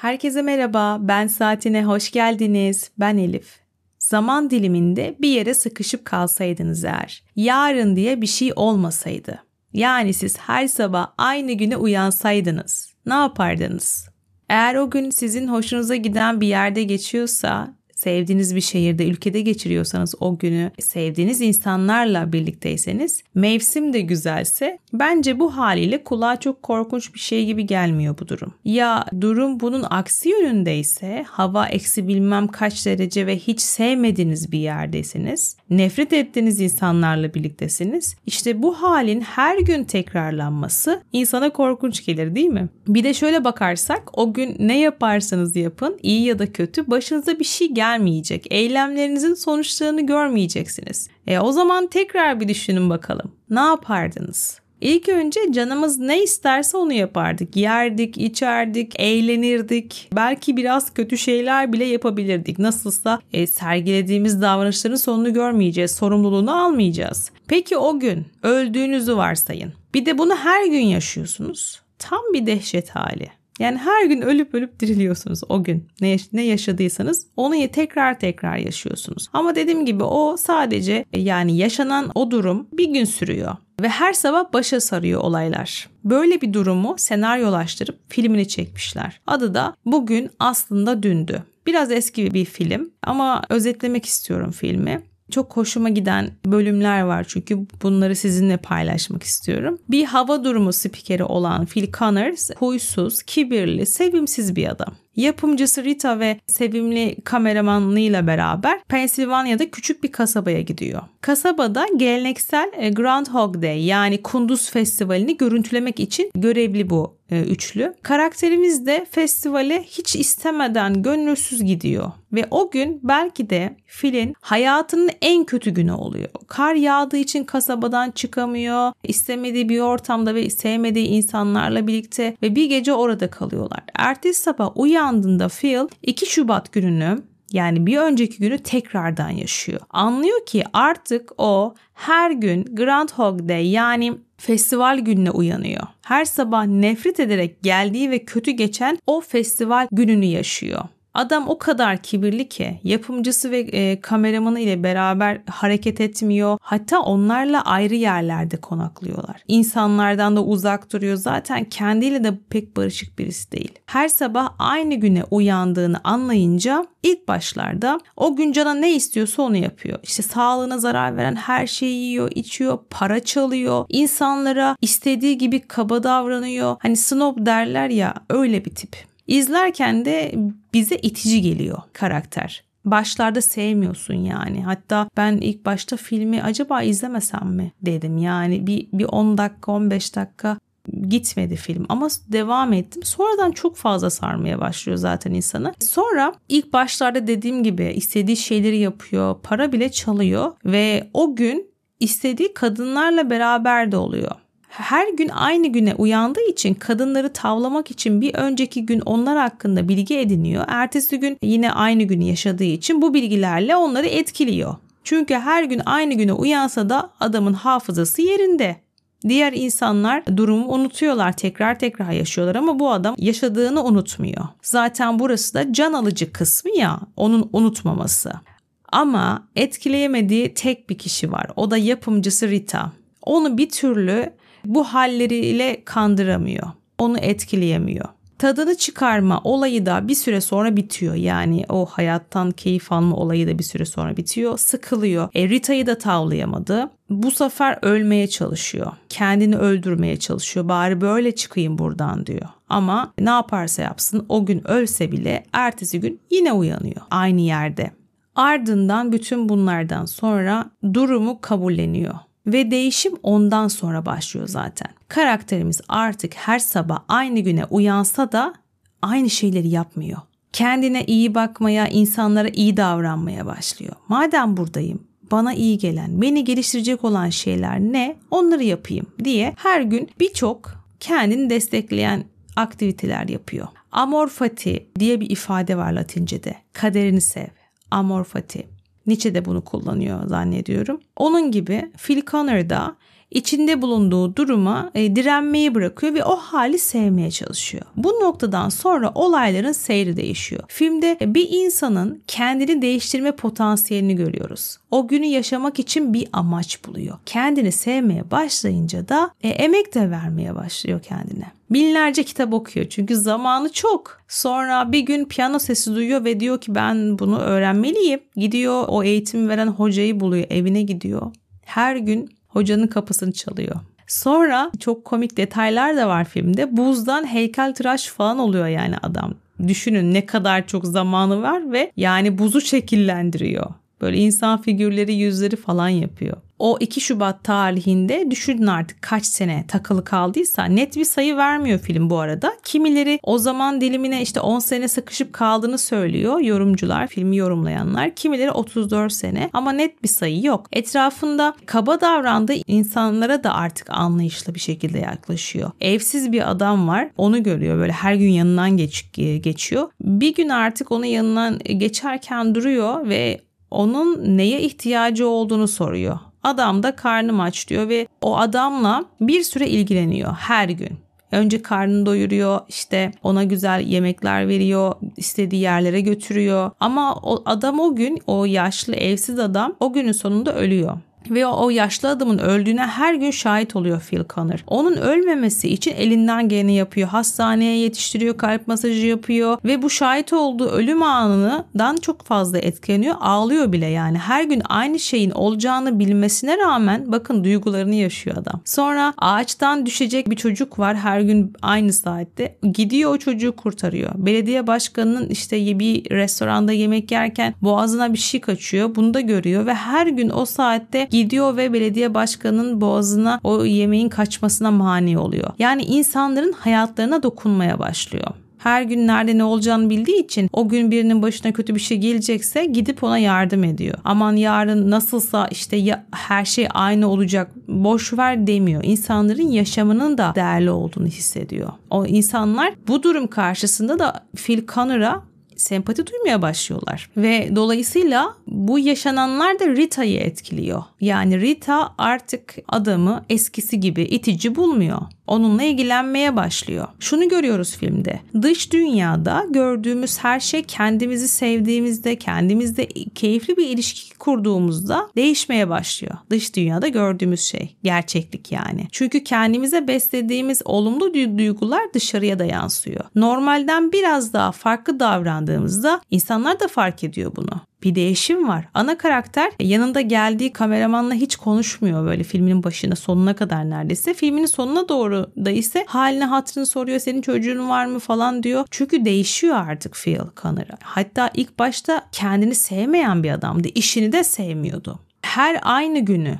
Herkese merhaba, ben Saatine hoş geldiniz. Ben Elif. Zaman diliminde bir yere sıkışıp kalsaydınız eğer, yarın diye bir şey olmasaydı. Yani siz her sabah aynı güne uyansaydınız, ne yapardınız? Eğer o gün sizin hoşunuza giden bir yerde geçiyorsa sevdiğiniz bir şehirde, ülkede geçiriyorsanız o günü, sevdiğiniz insanlarla birlikteyseniz, mevsim de güzelse bence bu haliyle kulağa çok korkunç bir şey gibi gelmiyor bu durum. Ya durum bunun aksi yönündeyse, hava eksi bilmem kaç derece ve hiç sevmediğiniz bir yerdeyseniz, nefret ettiğiniz insanlarla birliktesiniz. İşte bu halin her gün tekrarlanması insana korkunç gelir değil mi? Bir de şöyle bakarsak o gün ne yaparsanız yapın iyi ya da kötü başınıza bir şey gel gelmeyecek. Eylemlerinizin sonuçlarını görmeyeceksiniz. E o zaman tekrar bir düşünün bakalım. Ne yapardınız? İlk önce canımız ne isterse onu yapardık. Yerdik, içerdik, eğlenirdik. Belki biraz kötü şeyler bile yapabilirdik. Nasılsa e, sergilediğimiz davranışların sonunu görmeyeceğiz, sorumluluğunu almayacağız. Peki o gün öldüğünüzü varsayın. Bir de bunu her gün yaşıyorsunuz. Tam bir dehşet hali. Yani her gün ölüp ölüp diriliyorsunuz o gün. Ne, ne yaşadıysanız onu tekrar tekrar yaşıyorsunuz. Ama dediğim gibi o sadece yani yaşanan o durum bir gün sürüyor. Ve her sabah başa sarıyor olaylar. Böyle bir durumu senaryolaştırıp filmini çekmişler. Adı da Bugün Aslında Dündü. Biraz eski bir film ama özetlemek istiyorum filmi çok hoşuma giden bölümler var çünkü bunları sizinle paylaşmak istiyorum. Bir hava durumu spikeri olan Phil Connors huysuz, kibirli, sevimsiz bir adam. Yapımcısı Rita ve sevimli kameramanlığıyla beraber Pensilvanya'da küçük bir kasabaya gidiyor. Kasabada geleneksel e, Groundhog Day yani Kunduz Festivali'ni görüntülemek için görevli bu üçlü. Karakterimiz de festivale hiç istemeden gönülsüz gidiyor. Ve o gün belki de Phil'in hayatının en kötü günü oluyor. Kar yağdığı için kasabadan çıkamıyor. İstemediği bir ortamda ve sevmediği insanlarla birlikte ve bir gece orada kalıyorlar. Ertesi sabah uyandığında Phil 2 Şubat gününü yani bir önceki günü tekrardan yaşıyor. Anlıyor ki artık o her gün Groundhog Day yani festival gününe uyanıyor. Her sabah nefret ederek geldiği ve kötü geçen o festival gününü yaşıyor. Adam o kadar kibirli ki yapımcısı ve e, kameramanı ile beraber hareket etmiyor. Hatta onlarla ayrı yerlerde konaklıyorlar. İnsanlardan da uzak duruyor. Zaten kendiyle de pek barışık birisi değil. Her sabah aynı güne uyandığını anlayınca ilk başlarda o gün cana ne istiyorsa onu yapıyor. İşte sağlığına zarar veren her şeyi yiyor, içiyor, para çalıyor. insanlara istediği gibi kaba davranıyor. Hani snob derler ya öyle bir tip. İzlerken de bize itici geliyor karakter. Başlarda sevmiyorsun yani. Hatta ben ilk başta filmi acaba izlemesem mi dedim. Yani bir, bir 10 dakika 15 dakika gitmedi film ama devam ettim. Sonradan çok fazla sarmaya başlıyor zaten insanı. Sonra ilk başlarda dediğim gibi istediği şeyleri yapıyor, para bile çalıyor ve o gün istediği kadınlarla beraber de oluyor her gün aynı güne uyandığı için kadınları tavlamak için bir önceki gün onlar hakkında bilgi ediniyor. Ertesi gün yine aynı günü yaşadığı için bu bilgilerle onları etkiliyor. Çünkü her gün aynı güne uyansa da adamın hafızası yerinde. Diğer insanlar durumu unutuyorlar, tekrar tekrar yaşıyorlar ama bu adam yaşadığını unutmuyor. Zaten burası da can alıcı kısmı ya, onun unutmaması. Ama etkileyemediği tek bir kişi var. O da yapımcısı Rita. Onu bir türlü bu halleriyle kandıramıyor. Onu etkileyemiyor. Tadını çıkarma olayı da bir süre sonra bitiyor. Yani o hayattan keyif alma olayı da bir süre sonra bitiyor. Sıkılıyor. E, Rita'yı da tavlayamadı. Bu sefer ölmeye çalışıyor. Kendini öldürmeye çalışıyor. Bari böyle çıkayım buradan diyor. Ama ne yaparsa yapsın o gün ölse bile ertesi gün yine uyanıyor. Aynı yerde. Ardından bütün bunlardan sonra durumu kabulleniyor ve değişim ondan sonra başlıyor zaten. Karakterimiz artık her sabah aynı güne uyansa da aynı şeyleri yapmıyor. Kendine iyi bakmaya, insanlara iyi davranmaya başlıyor. Madem buradayım, bana iyi gelen, beni geliştirecek olan şeyler ne? Onları yapayım diye her gün birçok kendini destekleyen aktiviteler yapıyor. Amor fati diye bir ifade var Latince'de. Kaderini sev. Amor fati. Nietzsche de bunu kullanıyor zannediyorum. Onun gibi Phil Connor da içinde bulunduğu duruma e, direnmeyi bırakıyor ve o hali sevmeye çalışıyor. Bu noktadan sonra olayların seyri değişiyor. Filmde bir insanın kendini değiştirme potansiyelini görüyoruz. O günü yaşamak için bir amaç buluyor. Kendini sevmeye başlayınca da e, emek de vermeye başlıyor kendine. Binlerce kitap okuyor çünkü zamanı çok. Sonra bir gün piyano sesi duyuyor ve diyor ki ben bunu öğrenmeliyim. Gidiyor o eğitim veren hocayı buluyor, evine gidiyor. Her gün hocanın kapısını çalıyor. Sonra çok komik detaylar da var filmde. Buzdan heykel tıraş falan oluyor yani adam. Düşünün ne kadar çok zamanı var ve yani buzu şekillendiriyor. Böyle insan figürleri, yüzleri falan yapıyor o 2 Şubat tarihinde düşünün artık kaç sene takılı kaldıysa net bir sayı vermiyor film bu arada. Kimileri o zaman dilimine işte 10 sene sıkışıp kaldığını söylüyor yorumcular, filmi yorumlayanlar. Kimileri 34 sene ama net bir sayı yok. Etrafında kaba davrandığı insanlara da artık anlayışlı bir şekilde yaklaşıyor. Evsiz bir adam var onu görüyor böyle her gün yanından geç, geçiyor. Bir gün artık onun yanından geçerken duruyor ve onun neye ihtiyacı olduğunu soruyor. Adam da karnım aç diyor ve o adamla bir süre ilgileniyor her gün. Önce karnını doyuruyor, işte ona güzel yemekler veriyor, istediği yerlere götürüyor. Ama o adam o gün, o yaşlı evsiz adam o günün sonunda ölüyor ve o yaşlı adamın öldüğüne her gün şahit oluyor Phil Connor. Onun ölmemesi için elinden geleni yapıyor. Hastaneye yetiştiriyor, kalp masajı yapıyor ve bu şahit olduğu ölüm anından çok fazla etkileniyor. Ağlıyor bile yani. Her gün aynı şeyin olacağını bilmesine rağmen bakın duygularını yaşıyor adam. Sonra ağaçtan düşecek bir çocuk var her gün aynı saatte. Gidiyor o çocuğu kurtarıyor. Belediye başkanının işte bir restoranda yemek yerken boğazına bir şey kaçıyor. Bunu da görüyor ve her gün o saatte gidiyor ve belediye başkanının boğazına o yemeğin kaçmasına mani oluyor. Yani insanların hayatlarına dokunmaya başlıyor her gün nerede ne olacağını bildiği için o gün birinin başına kötü bir şey gelecekse gidip ona yardım ediyor. Aman yarın nasılsa işte ya, her şey aynı olacak boş ver demiyor. İnsanların yaşamının da değerli olduğunu hissediyor. O insanlar bu durum karşısında da Phil Connor'a sempati duymaya başlıyorlar. Ve dolayısıyla bu yaşananlar da Rita'yı etkiliyor. Yani Rita artık adamı eskisi gibi itici bulmuyor onunla ilgilenmeye başlıyor. Şunu görüyoruz filmde. Dış dünyada gördüğümüz her şey kendimizi sevdiğimizde, kendimizde keyifli bir ilişki kurduğumuzda değişmeye başlıyor. Dış dünyada gördüğümüz şey. Gerçeklik yani. Çünkü kendimize beslediğimiz olumlu duygular dışarıya da yansıyor. Normalden biraz daha farklı davrandığımızda insanlar da fark ediyor bunu bir değişim var. Ana karakter yanında geldiği kameramanla hiç konuşmuyor böyle filmin başına sonuna kadar neredeyse. Filmin sonuna doğru da ise haline hatırını soruyor senin çocuğun var mı falan diyor. Çünkü değişiyor artık Phil Connor'a. Hatta ilk başta kendini sevmeyen bir adamdı. İşini de sevmiyordu. Her aynı günü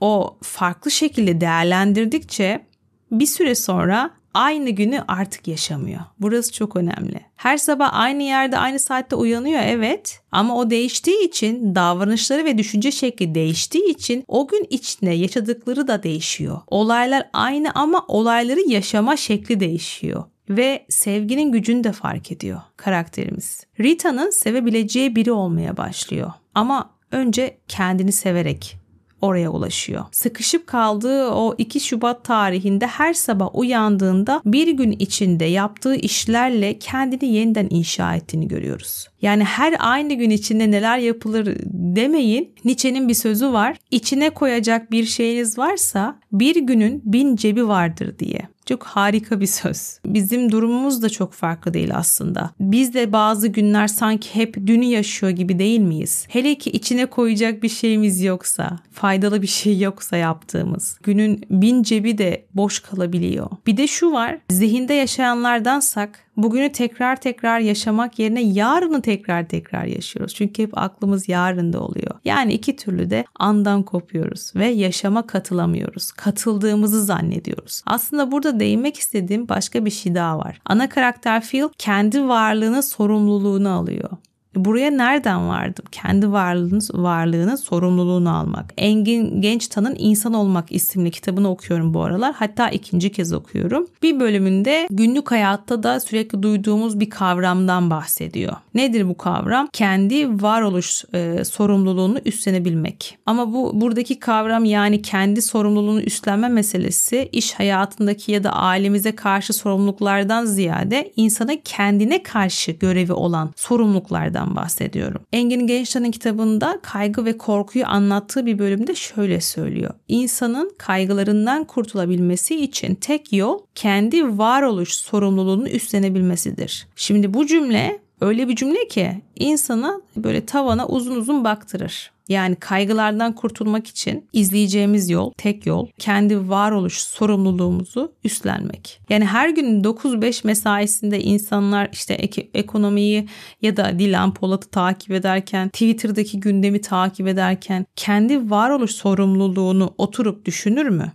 o farklı şekilde değerlendirdikçe bir süre sonra aynı günü artık yaşamıyor. Burası çok önemli. Her sabah aynı yerde aynı saatte uyanıyor evet ama o değiştiği için davranışları ve düşünce şekli değiştiği için o gün içinde yaşadıkları da değişiyor. Olaylar aynı ama olayları yaşama şekli değişiyor ve sevginin gücünü de fark ediyor karakterimiz. Rita'nın sevebileceği biri olmaya başlıyor. Ama önce kendini severek oraya ulaşıyor. Sıkışıp kaldığı o 2 Şubat tarihinde her sabah uyandığında bir gün içinde yaptığı işlerle kendini yeniden inşa ettiğini görüyoruz. Yani her aynı gün içinde neler yapılır demeyin. Nietzsche'nin bir sözü var. İçine koyacak bir şeyiniz varsa bir günün bin cebi vardır diye. Çok harika bir söz. Bizim durumumuz da çok farklı değil aslında. Biz de bazı günler sanki hep dünü yaşıyor gibi değil miyiz? Hele ki içine koyacak bir şeyimiz yoksa, faydalı bir şey yoksa yaptığımız. Günün bin cebi de boş kalabiliyor. Bir de şu var. Zihinde yaşayanlardansak bugünü tekrar tekrar yaşamak yerine yarını tekrar tekrar yaşıyoruz. Çünkü hep aklımız yarında oluyor. Yani iki türlü de andan kopuyoruz ve yaşama katılamıyoruz. Katıldığımızı zannediyoruz. Aslında burada değinmek istediğim başka bir şey daha var. Ana karakter Phil kendi varlığını sorumluluğunu alıyor Buraya nereden vardım? Kendi varlığınız, varlığının sorumluluğunu almak. Engin Genç Tan'ın İnsan Olmak isimli kitabını okuyorum bu aralar. Hatta ikinci kez okuyorum. Bir bölümünde günlük hayatta da sürekli duyduğumuz bir kavramdan bahsediyor. Nedir bu kavram? Kendi varoluş e, sorumluluğunu üstlenebilmek. Ama bu buradaki kavram yani kendi sorumluluğunu üstlenme meselesi iş hayatındaki ya da ailemize karşı sorumluluklardan ziyade insana kendine karşı görevi olan sorumluluklardan bahsediyorum. Engin Gençtan'ın kitabında kaygı ve korkuyu anlattığı bir bölümde şöyle söylüyor. İnsanın kaygılarından kurtulabilmesi için tek yol kendi varoluş sorumluluğunu üstlenebilmesidir. Şimdi bu cümle öyle bir cümle ki insana böyle tavana uzun uzun baktırır. Yani kaygılardan kurtulmak için izleyeceğimiz yol, tek yol kendi varoluş sorumluluğumuzu üstlenmek. Yani her gün 9-5 mesaisinde insanlar işte ek- ekonomiyi ya da Dilan Polat'ı takip ederken, Twitter'daki gündemi takip ederken kendi varoluş sorumluluğunu oturup düşünür mü?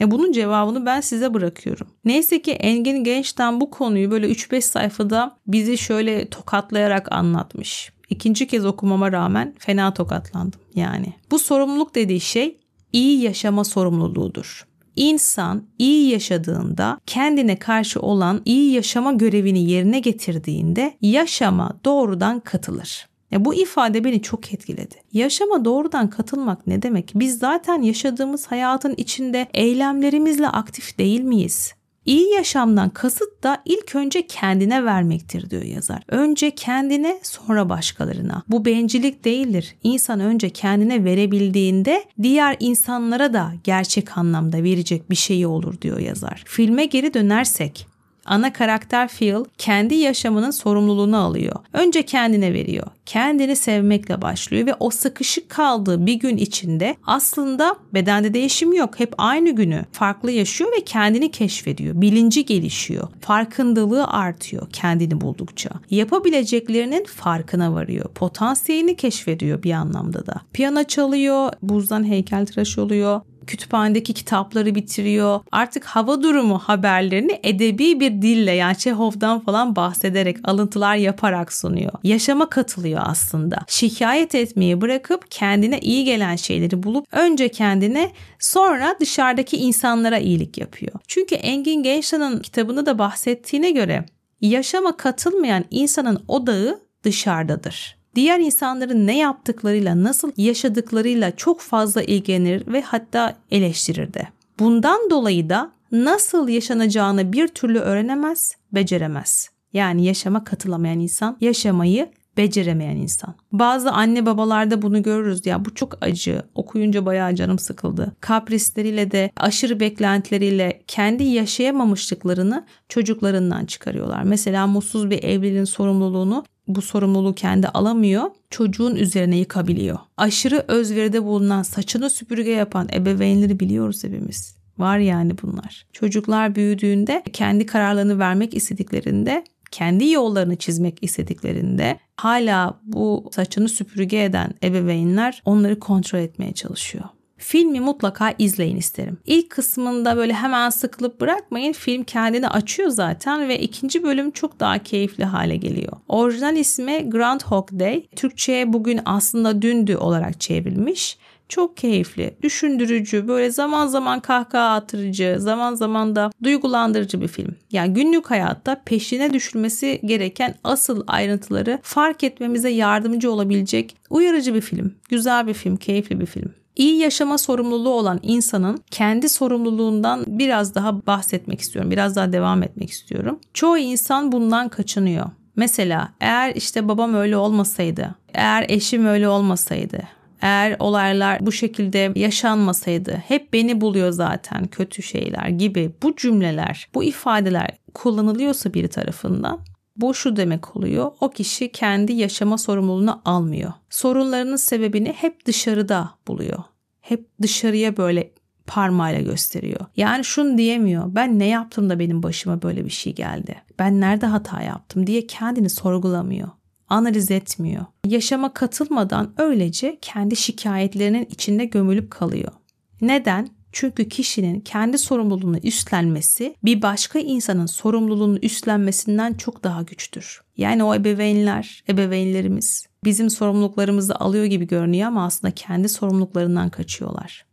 E bunun cevabını ben size bırakıyorum. Neyse ki Engin Genç'ten bu konuyu böyle 3-5 sayfada bizi şöyle tokatlayarak anlatmış. İkinci kez okumama rağmen fena tokatlandım yani. Bu sorumluluk dediği şey iyi yaşama sorumluluğudur. İnsan iyi yaşadığında kendine karşı olan iyi yaşama görevini yerine getirdiğinde yaşama doğrudan katılır. Ya bu ifade beni çok etkiledi. Yaşama doğrudan katılmak ne demek? Biz zaten yaşadığımız hayatın içinde eylemlerimizle aktif değil miyiz? İyi yaşamdan kasıt da ilk önce kendine vermektir diyor yazar. Önce kendine sonra başkalarına. Bu bencillik değildir. İnsan önce kendine verebildiğinde diğer insanlara da gerçek anlamda verecek bir şeyi olur diyor yazar. Filme geri dönersek ana karakter Phil kendi yaşamının sorumluluğunu alıyor. Önce kendine veriyor. Kendini sevmekle başlıyor ve o sıkışık kaldığı bir gün içinde aslında bedende değişim yok. Hep aynı günü farklı yaşıyor ve kendini keşfediyor. Bilinci gelişiyor. Farkındalığı artıyor kendini buldukça. Yapabileceklerinin farkına varıyor. Potansiyelini keşfediyor bir anlamda da. Piyano çalıyor, buzdan heykeltıraş oluyor kütüphanedeki kitapları bitiriyor. Artık hava durumu haberlerini edebi bir dille yani Çehov'dan falan bahsederek alıntılar yaparak sunuyor. Yaşama katılıyor aslında. Şikayet etmeyi bırakıp kendine iyi gelen şeyleri bulup önce kendine sonra dışarıdaki insanlara iyilik yapıyor. Çünkü Engin Gençtan'ın kitabını da bahsettiğine göre yaşama katılmayan insanın odağı dışarıdadır diğer insanların ne yaptıklarıyla, nasıl yaşadıklarıyla çok fazla ilgilenir ve hatta eleştirir de. Bundan dolayı da nasıl yaşanacağını bir türlü öğrenemez, beceremez. Yani yaşama katılamayan insan yaşamayı beceremeyen insan. Bazı anne babalarda bunu görürüz ya bu çok acı. Okuyunca bayağı canım sıkıldı. Kaprisleriyle de aşırı beklentileriyle kendi yaşayamamışlıklarını çocuklarından çıkarıyorlar. Mesela mutsuz bir evliliğin sorumluluğunu bu sorumluluğu kendi alamıyor, çocuğun üzerine yıkabiliyor. Aşırı özveride bulunan, saçını süpürge yapan ebeveynleri biliyoruz hepimiz. Var yani bunlar. Çocuklar büyüdüğünde kendi kararlarını vermek istediklerinde kendi yollarını çizmek istediklerinde hala bu saçını süpürge eden ebeveynler onları kontrol etmeye çalışıyor. Filmi mutlaka izleyin isterim. İlk kısmında böyle hemen sıkılıp bırakmayın. Film kendini açıyor zaten ve ikinci bölüm çok daha keyifli hale geliyor. Orijinal ismi Groundhog Day. Türkçe'ye bugün aslında dündü olarak çevrilmiş. Çok keyifli, düşündürücü, böyle zaman zaman kahkaha attırıcı, zaman zaman da duygulandırıcı bir film. Yani günlük hayatta peşine düşülmesi gereken asıl ayrıntıları fark etmemize yardımcı olabilecek uyarıcı bir film. Güzel bir film, keyifli bir film. İyi yaşama sorumluluğu olan insanın kendi sorumluluğundan biraz daha bahsetmek istiyorum. Biraz daha devam etmek istiyorum. Çoğu insan bundan kaçınıyor. Mesela eğer işte babam öyle olmasaydı, eğer eşim öyle olmasaydı, eğer olaylar bu şekilde yaşanmasaydı hep beni buluyor zaten kötü şeyler gibi bu cümleler, bu ifadeler kullanılıyorsa biri tarafından bu şu demek oluyor. O kişi kendi yaşama sorumluluğunu almıyor. Sorunlarının sebebini hep dışarıda buluyor. Hep dışarıya böyle parmağıyla gösteriyor. Yani şunu diyemiyor. Ben ne yaptım da benim başıma böyle bir şey geldi? Ben nerede hata yaptım diye kendini sorgulamıyor. Analiz etmiyor. Yaşama katılmadan öylece kendi şikayetlerinin içinde gömülüp kalıyor. Neden? Çünkü kişinin kendi sorumluluğunu üstlenmesi bir başka insanın sorumluluğunu üstlenmesinden çok daha güçtür. Yani o ebeveynler, ebeveynlerimiz bizim sorumluluklarımızı alıyor gibi görünüyor ama aslında kendi sorumluluklarından kaçıyorlar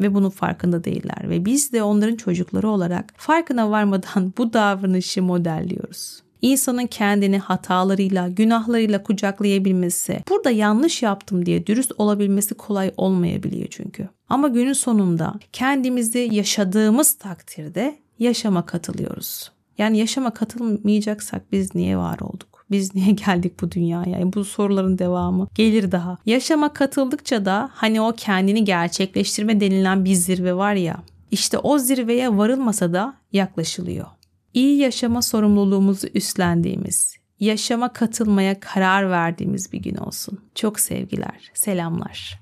ve bunun farkında değiller ve biz de onların çocukları olarak farkına varmadan bu davranışı modelliyoruz. İnsanın kendini hatalarıyla, günahlarıyla kucaklayabilmesi, burada yanlış yaptım diye dürüst olabilmesi kolay olmayabiliyor çünkü. Ama günün sonunda kendimizi yaşadığımız takdirde yaşama katılıyoruz. Yani yaşama katılmayacaksak biz niye var olduk? Biz niye geldik bu dünyaya? Yani bu soruların devamı gelir daha. Yaşama katıldıkça da hani o kendini gerçekleştirme denilen bir zirve var ya. İşte o zirveye varılmasa da yaklaşılıyor. İyi yaşama sorumluluğumuzu üstlendiğimiz, yaşama katılmaya karar verdiğimiz bir gün olsun. Çok sevgiler, selamlar.